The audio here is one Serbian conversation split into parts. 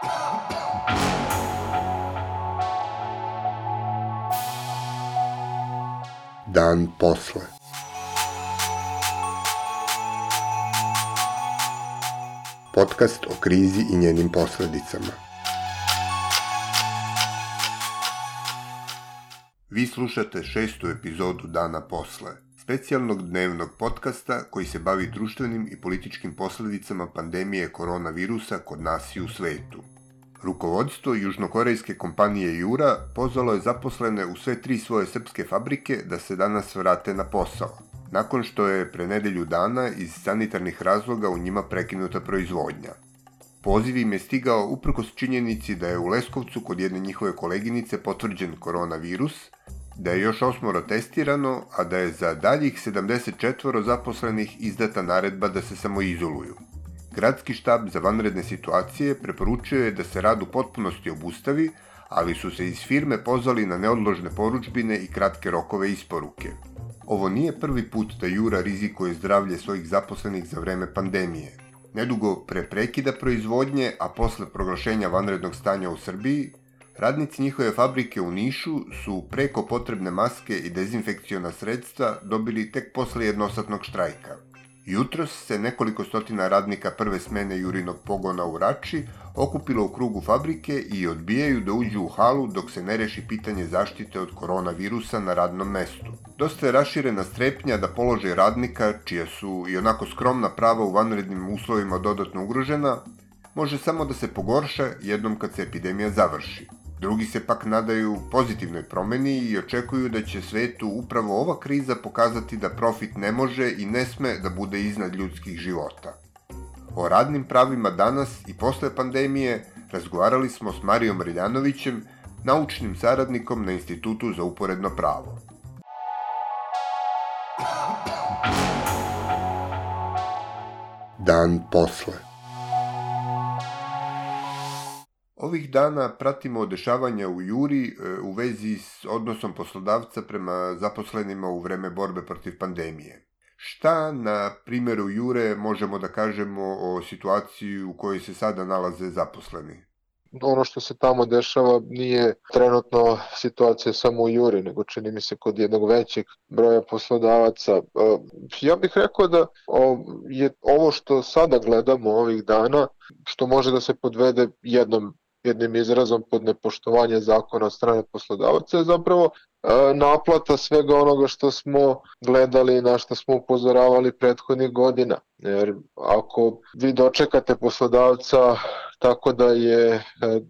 Dan posle. Podcast o krizi i njenim posledicama. Vi slušate šestu epizodu Dana posle, specijalnog dnevnog podcasta koji se bavi društvenim i političkim posledicama pandemije koronavirusa kod nas i u svetu. Rukovodstvo južnokorejske kompanije Jura pozvalo je zaposlene u sve tri svoje srpske fabrike da se danas vrate na posao, nakon što je pre nedelju dana iz sanitarnih razloga u njima prekinuta proizvodnja. Poziv im je stigao uprkos činjenici da je u Leskovcu kod jedne njihove koleginice potvrđen koronavirus, da je još osmoro testirano, a da je za daljih 74 zaposlenih izdata naredba da se samoizoluju. Gradski štab za vanredne situacije preporučio je da se rad u potpunosti obustavi, ali su se iz firme pozvali na neodložne poručbine i kratke rokove isporuke. Ovo nije prvi put da Jura rizikuje zdravlje svojih zaposlenih za vreme pandemije. Nedugo pre prekida proizvodnje, a posle proglašenja vanrednog stanja u Srbiji, radnici njihove fabrike u Nišu su preko potrebne maske i dezinfekciona sredstva dobili tek posle jednosatnog štrajka – Jutros se nekoliko stotina radnika prve smene Jurinog pogona u Rači okupilo u krugu fabrike i odbijaju da uđu u halu dok se ne reši pitanje zaštite od koronavirusa na radnom mestu. Dosta je raširena strepnja da položaj radnika, čija su i onako skromna prava u vanrednim uslovima dodatno ugrožena, može samo da se pogorša jednom kad se epidemija završi. Drugi se pak nadaju pozitivnoj promeni i očekuju da će svetu upravo ova kriza pokazati da profit ne može i ne sme da bude iznad ljudskih života. O radnim pravima danas i posle pandemije razgovarali smo s Marijom Riljanovićem, naučnim saradnikom na Institutu za uporedno pravo. Dan posle. Ovih dana pratimo dešavanja u Juri e, u vezi s odnosom poslodavca prema zaposlenima u vreme borbe protiv pandemije. Šta na primjeru Jure možemo da kažemo o situaciji u kojoj se sada nalaze zaposleni? ono što se tamo dešava nije trenutno situacija samo u Juri, nego čini mi se kod jednog većeg broja poslodavaca. E, ja bih rekao da je ovo što sada gledamo ovih dana, što može da se podvede jednom jednim izrazom pod nepoštovanje zakona od strane poslodavaca je zapravo e, naplata svega onoga što smo gledali i na što smo upozoravali prethodnih godina. Jer ako vi dočekate poslodavca tako da je e,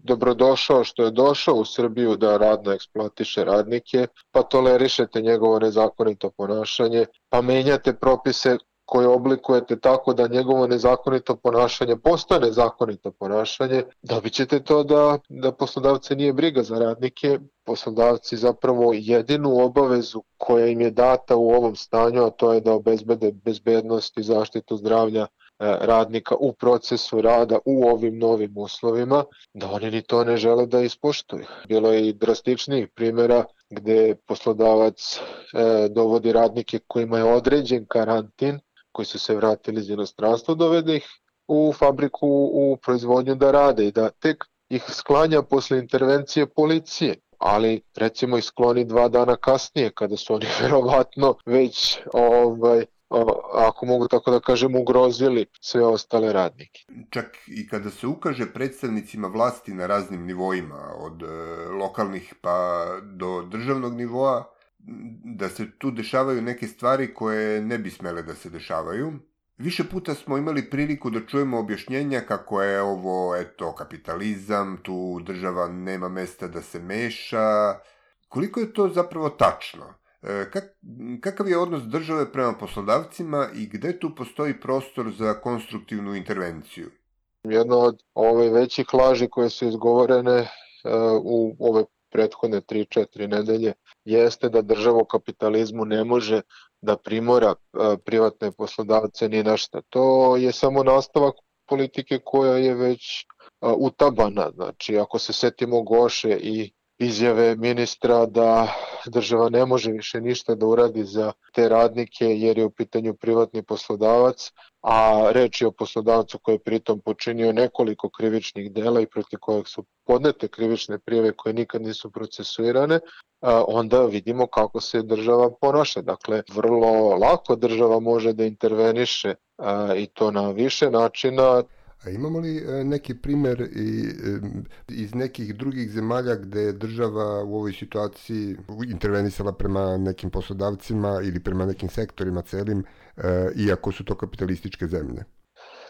dobrodošao što je došao u Srbiju da radno eksploatiše radnike, pa tolerišete njegovo nezakonito ponašanje, pa menjate propise koje oblikujete tako da njegovo nezakonito ponašanje postane nezakonito ponašanje, dobit ćete to da, da poslodavce nije briga za radnike, poslodavci zapravo jedinu obavezu koja im je data u ovom stanju, a to je da obezbede bezbednost i zaštitu zdravlja e, radnika u procesu rada u ovim novim uslovima, da oni ni to ne žele da ispoštuju. Bilo je i drastičnijih primjera gde poslodavac e, dovodi radnike kojima je određen karantin koji su se vratili iz inostranstva dovede ih u fabriku u proizvodnju da rade i da tek ih sklanja posle intervencije policije ali recimo ih skloni dva dana kasnije kada su oni verovatno već ovaj, ako mogu tako da kažem, ugrozili sve ostale radnike. Čak i kada se ukaže predstavnicima vlasti na raznim nivoima, od e, lokalnih pa do državnog nivoa, da se tu dešavaju neke stvari koje ne bi smele da se dešavaju. Više puta smo imali priliku da čujemo objašnjenja kako je ovo, eto, kapitalizam, tu država nema mesta da se meša. Koliko je to zapravo tačno? E, kak, kakav je odnos države prema poslodavcima i gde tu postoji prostor za konstruktivnu intervenciju? Jedna od ove većih laži koje su izgovorene e, u ove prethodne 3-4 nedelje jeste da država u kapitalizmu ne može da primora privatne poslodavce ni našta. To je samo nastavak politike koja je već utabana. Znači, ako se setimo Goše i izjave ministra da država ne može više ništa da uradi za te radnike jer je u pitanju privatni poslodavac, a reč je o poslodavcu koji je pritom počinio nekoliko krivičnih dela i protiv kojeg su podnete krivične prijeve koje nikad nisu procesuirane, onda vidimo kako se država ponaša. Dakle, vrlo lako država može da interveniše i to na više načina. A imamo li e, neki primer e, iz nekih drugih zemalja gde je država u ovoj situaciji intervenisala prema nekim poslodavcima ili prema nekim sektorima celim, e, iako su to kapitalističke zemlje?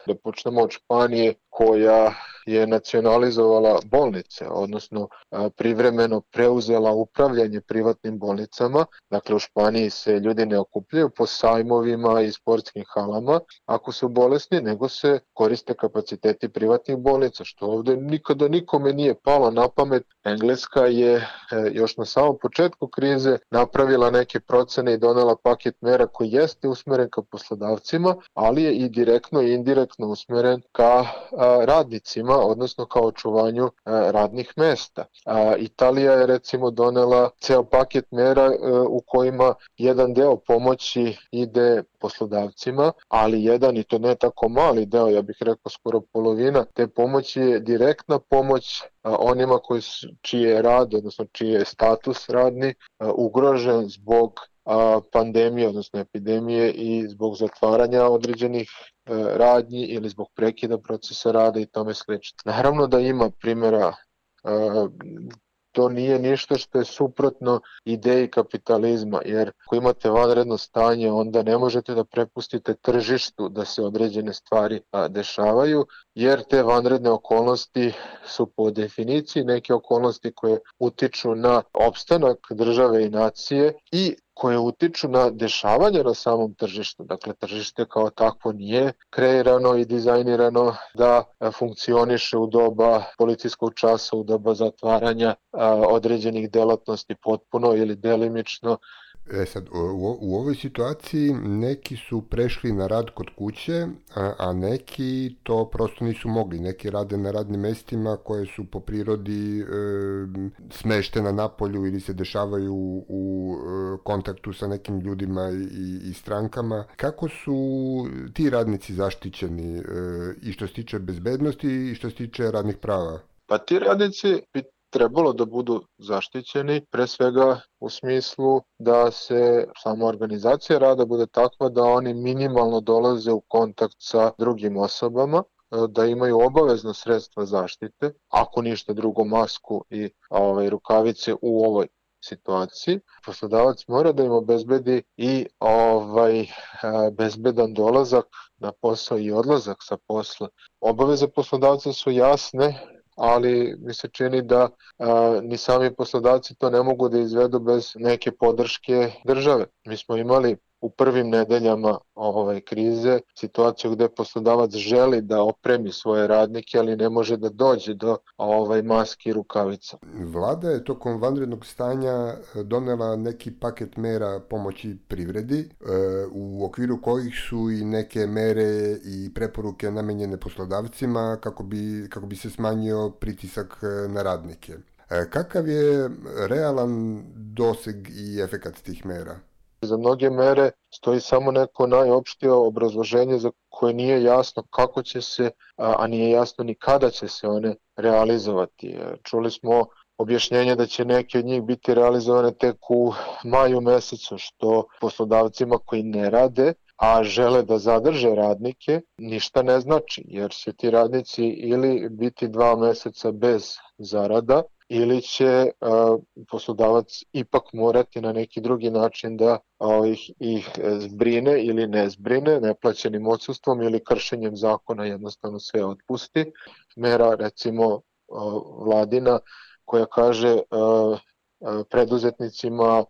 Da počnemo od Španije koja je nacionalizovala bolnice, odnosno privremeno preuzela upravljanje privatnim bolnicama. Dakle, u Španiji se ljudi ne okupljaju po sajmovima i sportskim halama ako su bolesni, nego se koriste kapaciteti privatnih bolnica, što ovde nikada nikome nije palo na pamet. Engleska je e, još na samom početku krize napravila neke procene i donela paket mera koji jeste usmeren ka poslodavcima, ali je i direktno i indirektno usmeren ka radnicima, odnosno kao očuvanju radnih mesta. Italija je recimo donela ceo paket mera e, u kojima jedan deo pomoći ide poslodavcima, ali jedan i to ne tako mali deo, ja bih rekao skoro polovina te pomoći je direktna pomoć onima koji su, čiji je rad, odnosno čiji je status radni ugrožen zbog pandemije, odnosno epidemije i zbog zatvaranja određenih e, radnji ili zbog prekida procesa rada i tome slično. Naravno da ima primjera to nije ništa što je suprotno ideji kapitalizma, jer ako imate vanredno stanje, onda ne možete da prepustite tržištu da se određene stvari dešavaju, jer te vanredne okolnosti su po definiciji neke okolnosti koje utiču na opstanak države i nacije i koje utiču na dešavanje na samom tržištu. Dakle, tržište kao takvo nije kreirano i dizajnirano da funkcioniše u doba policijskog časa, u doba zatvaranja određenih delatnosti potpuno ili delimično E sad, u, u ovoj situaciji neki su prešli na rad kod kuće, a, a neki to prosto nisu mogli. Neki rade na radnim mestima koje su po prirodi e, smeštena na polju ili se dešavaju u, u e, kontaktu sa nekim ljudima i, i strankama. Kako su ti radnici zaštićeni e, i što se tiče bezbednosti i što se tiče radnih prava? Pa ti radnici bi trebalo da budu zaštićeni, pre svega u smislu da se sama organizacija rada bude takva da oni minimalno dolaze u kontakt sa drugim osobama, da imaju obavezno sredstva zaštite, ako ništa drugo masku i ovaj, rukavice u ovoj situaciji. Poslodavac mora da im obezbedi i ovaj bezbedan dolazak na posao i odlazak sa posla. Obaveze poslodavca su jasne ali mi se čini da a, ni sami poslodavci to ne mogu da izvedu bez neke podrške države. Mi smo imali u prvim nedeljama ove krize situaciju gde poslodavac želi da opremi svoje radnike, ali ne može da dođe do ovaj maski i rukavica. Vlada je tokom vanrednog stanja e, donela neki paket mera pomoći privredi, e, u okviru kojih su i neke mere i preporuke namenjene poslodavcima kako bi, kako bi se smanjio pritisak e, na radnike. Kakav je realan doseg i efekat tih mera? Za mnoge mere stoji samo neko najopštije obrazloženje za koje nije jasno kako će se, a nije jasno ni kada će se one realizovati. Čuli smo objašnjenje da će neke od njih biti realizovane tek u maju mesecu, što poslodavcima koji ne rade, a žele da zadrže radnike, ništa ne znači, jer će ti radnici ili biti dva meseca bez zarada, ili će uh, poslodavac ipak morati na neki drugi način da uh, ih, ih zbrine ili ne zbrine neplaćenim odsustvom ili kršenjem zakona jednostavno sve otpusti. Mera recimo uh, vladina koja kaže uh, preduzetnicima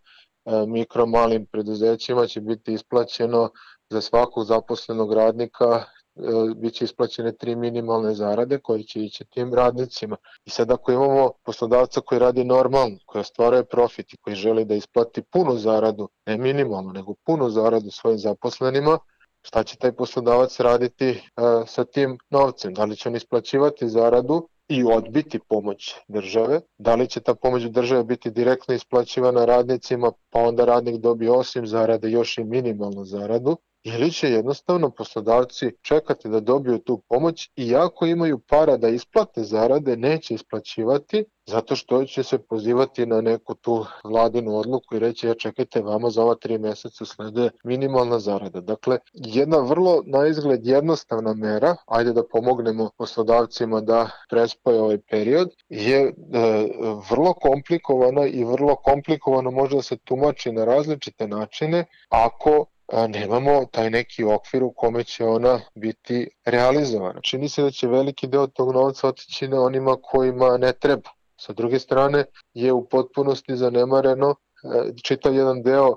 mikro malim preduzećima će biti isplaćeno za svakog zaposlenog radnika E, bit će isplaćene tri minimalne zarade koje će ići tim radnicima. I sad ako imamo poslodavca koji radi normalno, koji ostvaruje profit i koji želi da isplati punu zaradu, ne minimalno, nego punu zaradu svojim zaposlenima, šta će taj poslodavac raditi uh, sa tim novcem? Da li će on isplaćivati zaradu i odbiti pomoć države. Da li će ta pomoć države biti direktno isplaćivana radnicima, pa onda radnik dobije osim zarade još i minimalnu zaradu, ili će jednostavno poslodavci čekati da dobiju tu pomoć i ako imaju para da isplate zarade, neće isplaćivati zato što će se pozivati na neku tu vladinu odluku i reći ja čekajte vama za ova tri meseca slede minimalna zarada. Dakle, jedna vrlo na izgled jednostavna mera, ajde da pomognemo poslodavcima da prespoje ovaj period, je e, vrlo komplikovana i vrlo komplikovano može da se tumači na različite načine ako nemamo taj neki okvir u kome će ona biti realizovana. Čini se da će veliki deo tog novca otići na onima kojima ne treba. Sa druge strane je u potpunosti zanemareno e, čitav jedan deo e,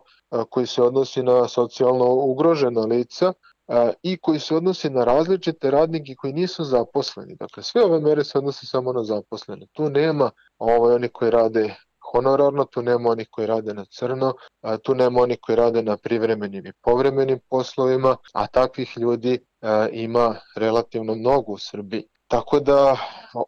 koji se odnosi na socijalno ugrožena lica e, i koji se odnosi na različite radnike koji nisu zaposleni. Dakle, sve ove mere se odnose samo na zaposlene. Tu nema ovaj, oni koji rade honorarno, tu nema onih koji rade na crno, tu nema onih koji rade na privremenim i povremenim poslovima, a takvih ljudi a, ima relativno mnogo u Srbiji. Tako da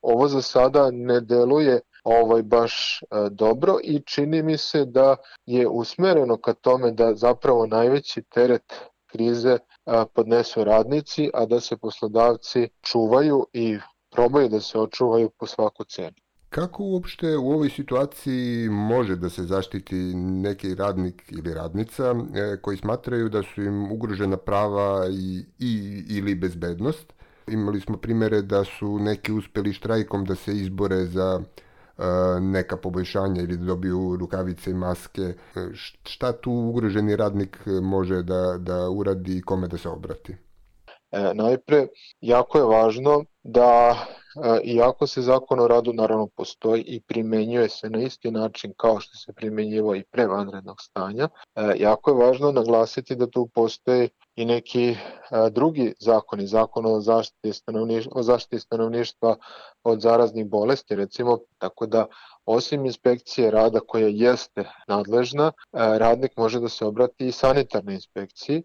ovo za sada ne deluje ovaj baš a, dobro i čini mi se da je usmereno ka tome da zapravo najveći teret krize a, podnesu radnici, a da se poslodavci čuvaju i probaju da se očuvaju po svaku cenu. Kako uopšte u ovoj situaciji može da se zaštiti neki radnik ili radnica e, koji smatraju da su im ugrožena prava i, i, ili bezbednost? Imali smo primere da su neki uspeli štrajkom da se izbore za e, neka poboljšanja ili da dobiju rukavice i maske. E, šta tu ugroženi radnik može da, da uradi i kome da se obrati? E, najpre, jako je važno da iako se zakon o radu naravno postoji i primenjuje se na isti način kao što se primenjivo i pre vanrednog stanja, jako je važno naglasiti da tu postoje i neki drugi zakoni, zakon o zaštiti stanovništva, o zaštiti stanovništva od zaraznih bolesti, recimo, tako da osim inspekcije rada koja jeste nadležna, radnik može da se obrati i sanitarnoj inspekciji,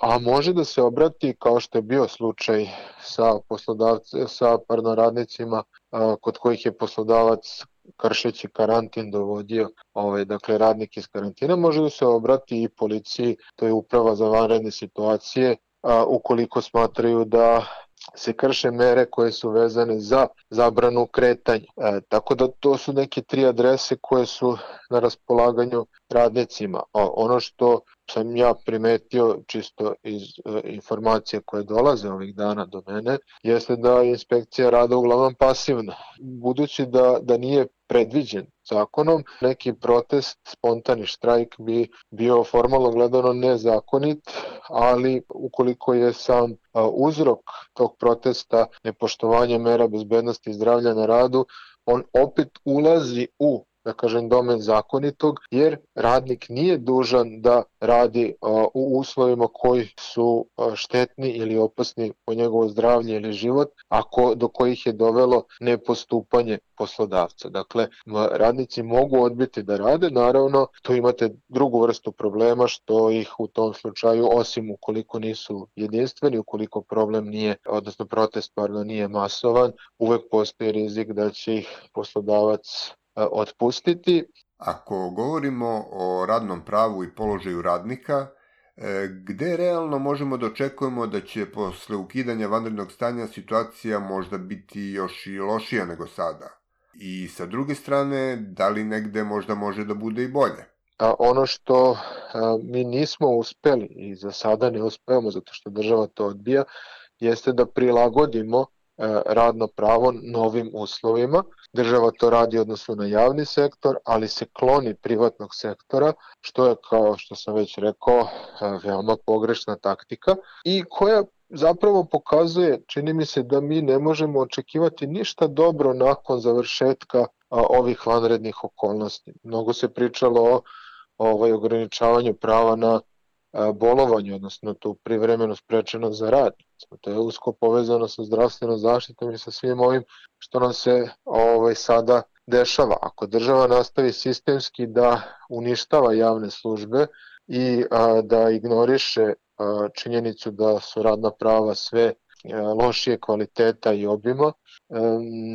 a može da se obrati kao što je bio slučaj sa poslodavcima, sa pardon, radnicima kod kojih je poslodavac kršeći karantin dovodio ovaj, dakle, radnik iz karantina, može da se obrati i policiji, to je uprava za vanredne situacije, a, ukoliko smatraju da se krše mere koje su vezane za zabranu kretanja. E, tako da to su neke tri adrese koje su na raspolaganju radnicima. A ono što sam ja primetio čisto iz e, informacije koje dolaze ovih dana do mene, jeste da je inspekcija rada uglavnom pasivna. Budući da, da nije predviđen zakonom, neki protest, spontani štrajk bi bio formalno gledano nezakonit, ali ukoliko je sam uzrok tog protesta nepoštovanje mera bezbednosti i zdravlja na radu, on opet ulazi u da kažem, domen zakonitog, jer radnik nije dužan da radi u uslovima koji su štetni ili opasni po njegovo zdravlje ili život, ako do kojih je dovelo nepostupanje poslodavca. Dakle, radnici mogu odbiti da rade, naravno, tu imate drugu vrstu problema što ih u tom slučaju, osim ukoliko nisu jedinstveni, ukoliko problem nije, odnosno protest pardon, nije masovan, uvek postoji rizik da će ih poslodavac otpustiti. Ako govorimo o radnom pravu i položaju radnika, e, gde realno možemo da očekujemo da će posle ukidanja vanrednog stanja situacija možda biti još i lošija nego sada? I sa druge strane, da li negde možda može da bude i bolje? A ono što a, mi nismo uspeli i za sada ne uspevamo zato što država to odbija, jeste da prilagodimo a, radno pravo novim uslovima Država to radi odnosno na javni sektor, ali se kloni privatnog sektora, što je, kao što sam već rekao, veoma pogrešna taktika i koja zapravo pokazuje, čini mi se da mi ne možemo očekivati ništa dobro nakon završetka ovih vanrednih okolnosti. Mnogo se pričalo o ovaj, ograničavanju prava na bolovanje, odnosno tu privremeno sprečeno za rad. To je usko povezano sa zdravstvenom zaštitom i sa svim ovim što nam se ovaj, sada dešava. Ako država nastavi sistemski da uništava javne službe i a, da ignoriše a, činjenicu da su radna prava sve lošije kvaliteta i obima,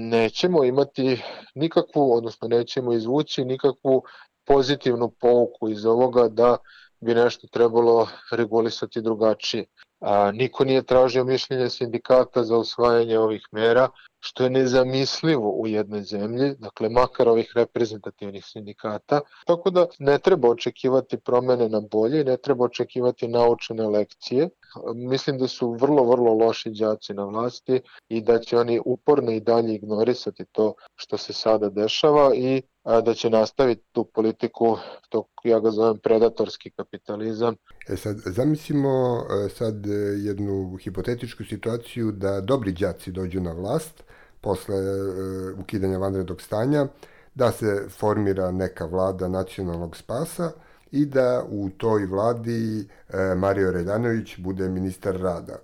nećemo imati nikakvu, odnosno nećemo izvući nikakvu pozitivnu pouku iz ovoga da bi nešto trebalo regulisati drugačije. A, niko nije tražio mišljenje sindikata za usvajanje ovih mera, što je nezamislivo u jednoj zemlji, dakle makar ovih reprezentativnih sindikata, tako da ne treba očekivati promene na bolje, ne treba očekivati naučene lekcije. Mislim da su vrlo, vrlo loši đaci na vlasti i da će oni uporno i dalje ignorisati to što se sada dešava i da će nastaviti tu politiku, to ja ga zovem predatorski kapitalizam. E sad, zamislimo e, sad jednu hipotetičku situaciju da dobri đaci dođu na vlast posle uh, ukidanja vanrednog stanja, da se formira neka vlada nacionalnog spasa i da u toj vladi Mario Redanović bude ministar rada.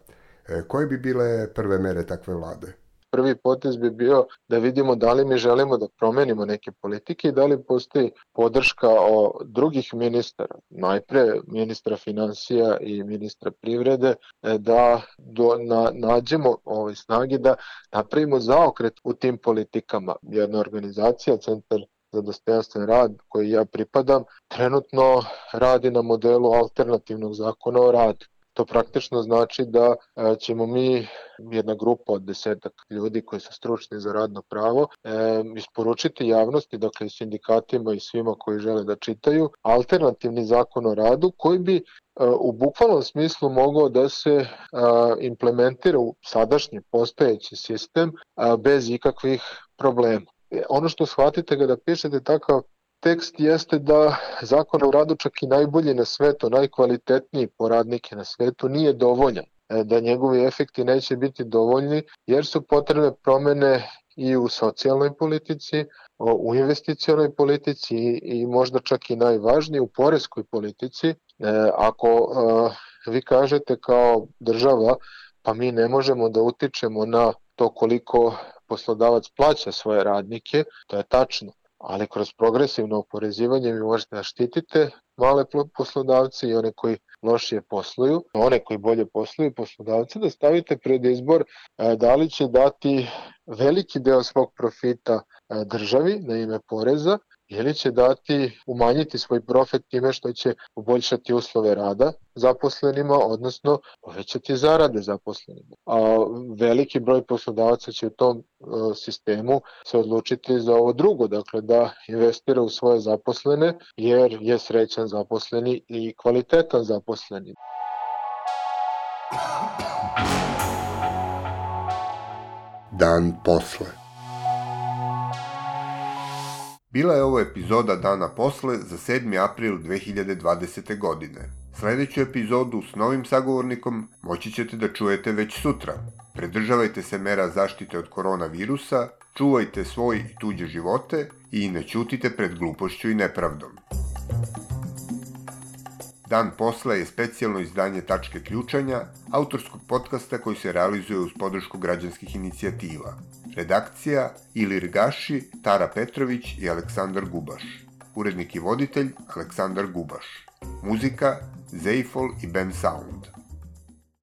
Koje bi bile prve mere takve vlade? Prvi potez bi bio da vidimo da li mi želimo da promenimo neke politike i da li postoji podrška o drugih ministara, najpre ministra financija i ministra privrede, e, da do, na, nađemo ovaj snagi da napravimo zaokret u tim politikama. Jedna organizacija, Centar za dostojanstven rad koji ja pripadam, trenutno radi na modelu alternativnog zakona o radu. To praktično znači da e, ćemo mi, jedna grupa od desetak ljudi koji su stručni za radno pravo, e, isporučiti javnosti, dakle sindikatima i svima koji žele da čitaju, alternativni zakon o radu koji bi e, u bukvalnom smislu mogao da se implementira u sadašnji postojeći sistem bez ikakvih problema. Ono što shvatite kada pišete takav tekst jeste da zakon o radu čak i najbolji na svetu, najkvalitetniji po radnike na svetu nije dovoljan e, da njegovi efekti neće biti dovoljni jer su potrebne promene i u socijalnoj politici, u investicionoj politici i možda čak i najvažnije u poreskoj politici. E, ako e, vi kažete kao država pa mi ne možemo da utičemo na to koliko poslodavac plaća svoje radnike, to je tačno ali kroz progresivno oporezivanje vi možete da štitite male poslodavce i one koji lošije posluju, one koji bolje posluju poslodavce, da stavite pred izbor e, da li će dati veliki deo svog profita e, državi na ime poreza ili će dati, umanjiti svoj profit time što će poboljšati uslove rada zaposlenima, odnosno povećati zarade zaposlenima. A veliki broj poslodavaca će u tom e, sistemu se odlučiti za ovo drugo, dakle da investira u svoje zaposlene jer je srećan zaposleni i kvalitetan zaposleni. Dan posle. Bila je ovo epizoda dana posle za 7. april 2020. godine. Sledeću epizodu s novim sagovornikom moći ćete da čujete već sutra. Predržavajte se mera zaštite od koronavirusa, čuvajte svoj i tuđe živote i ne ćutite pred glupošću i nepravdom. Dan posle je specijalno izdanje Tačke ključanja, autorskog podcasta koji se realizuje uz podršku građanskih inicijativa. Redakcija Ilir Gaši, Tara Petrović i Aleksandar Gubaš. Urednik i voditelj Aleksandar Gubaš. Muzika Zeifol i Ben Sound.